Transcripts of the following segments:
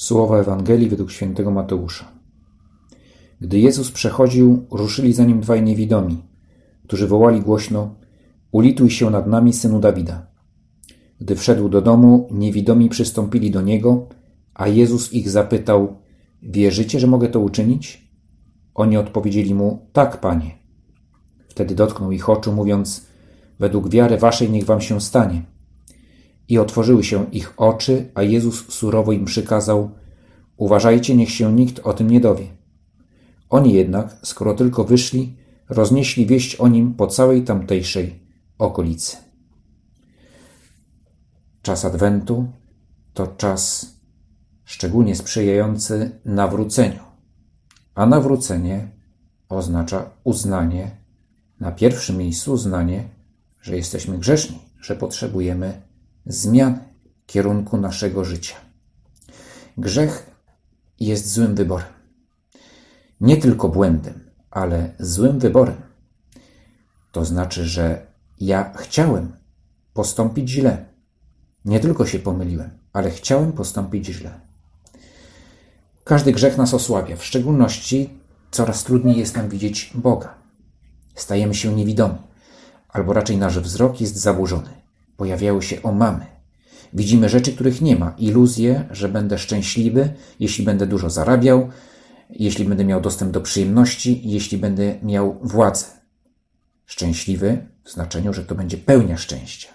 Słowa Ewangelii według świętego Mateusza. Gdy Jezus przechodził, ruszyli za nim dwaj niewidomi, którzy wołali głośno: Ulituj się nad nami, synu Dawida. Gdy wszedł do domu, niewidomi przystąpili do niego, a Jezus ich zapytał: Wierzycie, że mogę to uczynić? Oni odpowiedzieli mu: Tak, panie. Wtedy dotknął ich oczu, mówiąc: Według wiary waszej niech wam się stanie. I otworzyły się ich oczy, a Jezus surowo im przykazał: Uważajcie, niech się nikt o tym nie dowie. Oni jednak, skoro tylko wyszli, roznieśli wieść o nim po całej tamtejszej okolicy. Czas Adwentu to czas szczególnie sprzyjający nawróceniu, a nawrócenie oznacza uznanie, na pierwszym miejscu uznanie, że jesteśmy grzeszni, że potrzebujemy zmiany kierunku naszego życia. Grzech jest złym wyborem. Nie tylko błędem, ale złym wyborem. To znaczy, że ja chciałem postąpić źle. Nie tylko się pomyliłem, ale chciałem postąpić źle. Każdy grzech nas osłabia, w szczególności coraz trudniej jest nam widzieć Boga. Stajemy się niewidomi, albo raczej nasz wzrok jest zaburzony. Pojawiają się omamy. Widzimy rzeczy, których nie ma, iluzje, że będę szczęśliwy, jeśli będę dużo zarabiał, jeśli będę miał dostęp do przyjemności, jeśli będę miał władzę. Szczęśliwy w znaczeniu, że to będzie pełnia szczęścia.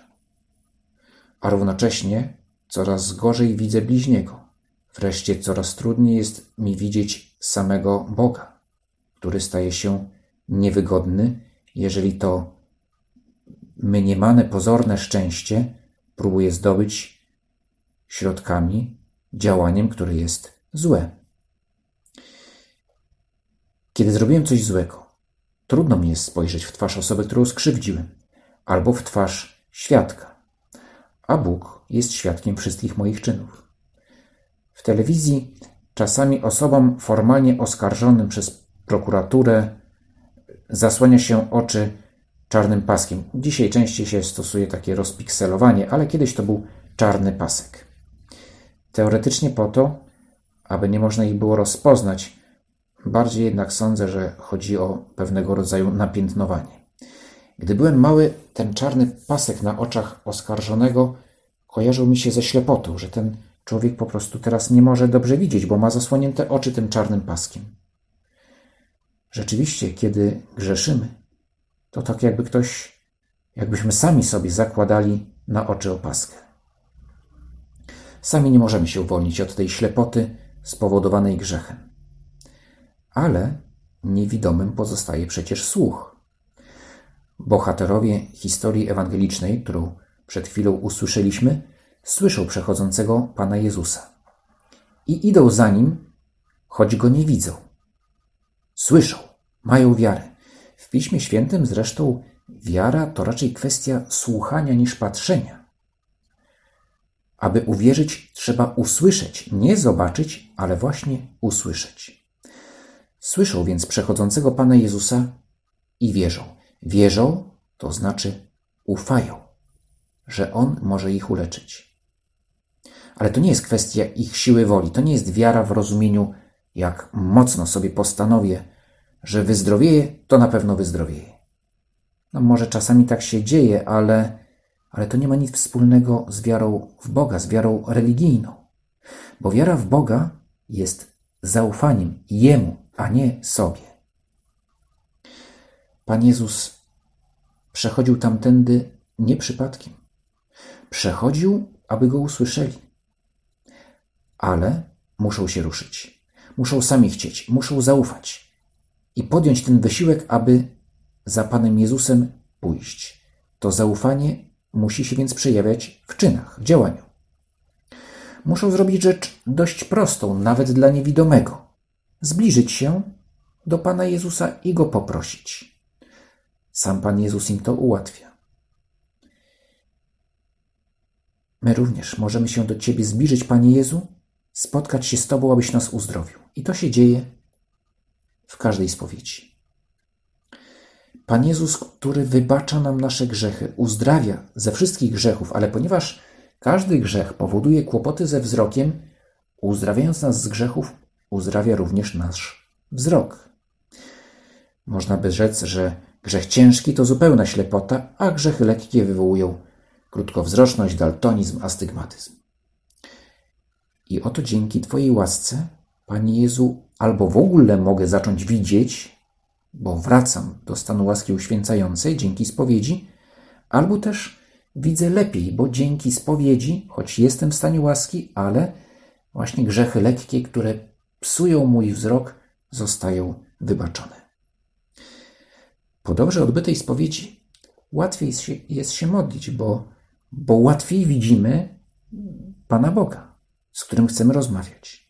A równocześnie coraz gorzej widzę bliźniego. Wreszcie coraz trudniej jest mi widzieć samego Boga, który staje się niewygodny, jeżeli to mniemane pozorne szczęście próbuje zdobyć środkami, działaniem, które jest złe. Kiedy zrobiłem coś złego, trudno mi jest spojrzeć w twarz osoby, którą skrzywdziłem, albo w twarz świadka, a Bóg jest świadkiem wszystkich moich czynów. W telewizji czasami osobom formalnie oskarżonym przez prokuraturę zasłania się oczy czarnym paskiem. Dzisiaj częściej się stosuje takie rozpikselowanie, ale kiedyś to był czarny pasek. Teoretycznie po to, aby nie można ich było rozpoznać, bardziej jednak sądzę, że chodzi o pewnego rodzaju napiętnowanie. Gdy byłem mały, ten czarny pasek na oczach oskarżonego kojarzył mi się ze ślepotą, że ten człowiek po prostu teraz nie może dobrze widzieć, bo ma zasłonięte oczy tym czarnym paskiem. Rzeczywiście, kiedy grzeszymy, to tak jakby ktoś, jakbyśmy sami sobie zakładali na oczy opaskę. Sami nie możemy się uwolnić od tej ślepoty spowodowanej grzechem. Ale niewidomym pozostaje przecież słuch. Bohaterowie historii ewangelicznej, którą przed chwilą usłyszeliśmy, słyszą przechodzącego Pana Jezusa i idą za nim, choć go nie widzą. Słyszą, mają wiarę. W Piśmie Świętym zresztą wiara to raczej kwestia słuchania niż patrzenia. Aby uwierzyć, trzeba usłyszeć, nie zobaczyć, ale właśnie usłyszeć. Słyszą więc przechodzącego Pana Jezusa i wierzą. Wierzą to znaczy ufają, że On może ich uleczyć. Ale to nie jest kwestia ich siły woli, to nie jest wiara w rozumieniu, jak mocno sobie postanowię, że wyzdrowieje, to na pewno wyzdrowieje. No może czasami tak się dzieje, ale, ale to nie ma nic wspólnego z wiarą w Boga, z wiarą religijną. Bo wiara w Boga jest zaufaniem Jemu, a nie sobie. Pan Jezus przechodził tamtędy nie przypadkiem. Przechodził, aby go usłyszeli. Ale muszą się ruszyć. Muszą sami chcieć, muszą zaufać i podjąć ten wysiłek, aby za Panem Jezusem pójść. To zaufanie musi się więc przejawiać w czynach, w działaniu. Muszą zrobić rzecz dość prostą, nawet dla niewidomego. Zbliżyć się do Pana Jezusa i Go poprosić. Sam Pan Jezus im to ułatwia. My również możemy się do Ciebie zbliżyć, Panie Jezu, spotkać się z Tobą, abyś nas uzdrowił. I to się dzieje w każdej spowiedzi. Pan Jezus, który wybacza nam nasze grzechy, uzdrawia ze wszystkich grzechów, ale ponieważ każdy grzech powoduje kłopoty ze wzrokiem, uzdrawiając nas z grzechów, uzdrawia również nasz wzrok. Można by rzec, że grzech ciężki to zupełna ślepota, a grzechy lekkie wywołują krótkowzroczność, daltonizm, astygmatyzm. I oto dzięki Twojej łasce, Panie Jezu, albo w ogóle mogę zacząć widzieć, bo wracam do stanu łaski uświęcającej dzięki spowiedzi, albo też widzę lepiej, bo dzięki spowiedzi, choć jestem w stanie łaski, ale właśnie grzechy lekkie, które psują mój wzrok, zostają wybaczone. Po dobrze odbytej spowiedzi łatwiej jest się, jest się modlić, bo, bo łatwiej widzimy Pana Boga, z którym chcemy rozmawiać.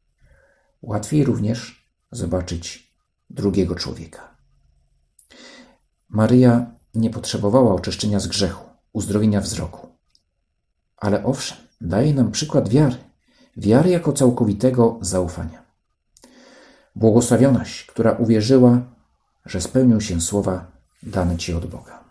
Łatwiej również zobaczyć drugiego człowieka. Maryja nie potrzebowała oczyszczenia z grzechu, uzdrowienia wzroku. Ale owszem, daje nam przykład wiary, wiary jako całkowitego zaufania. Błogosławionaś, która uwierzyła, że spełnią się słowa dane Ci od Boga.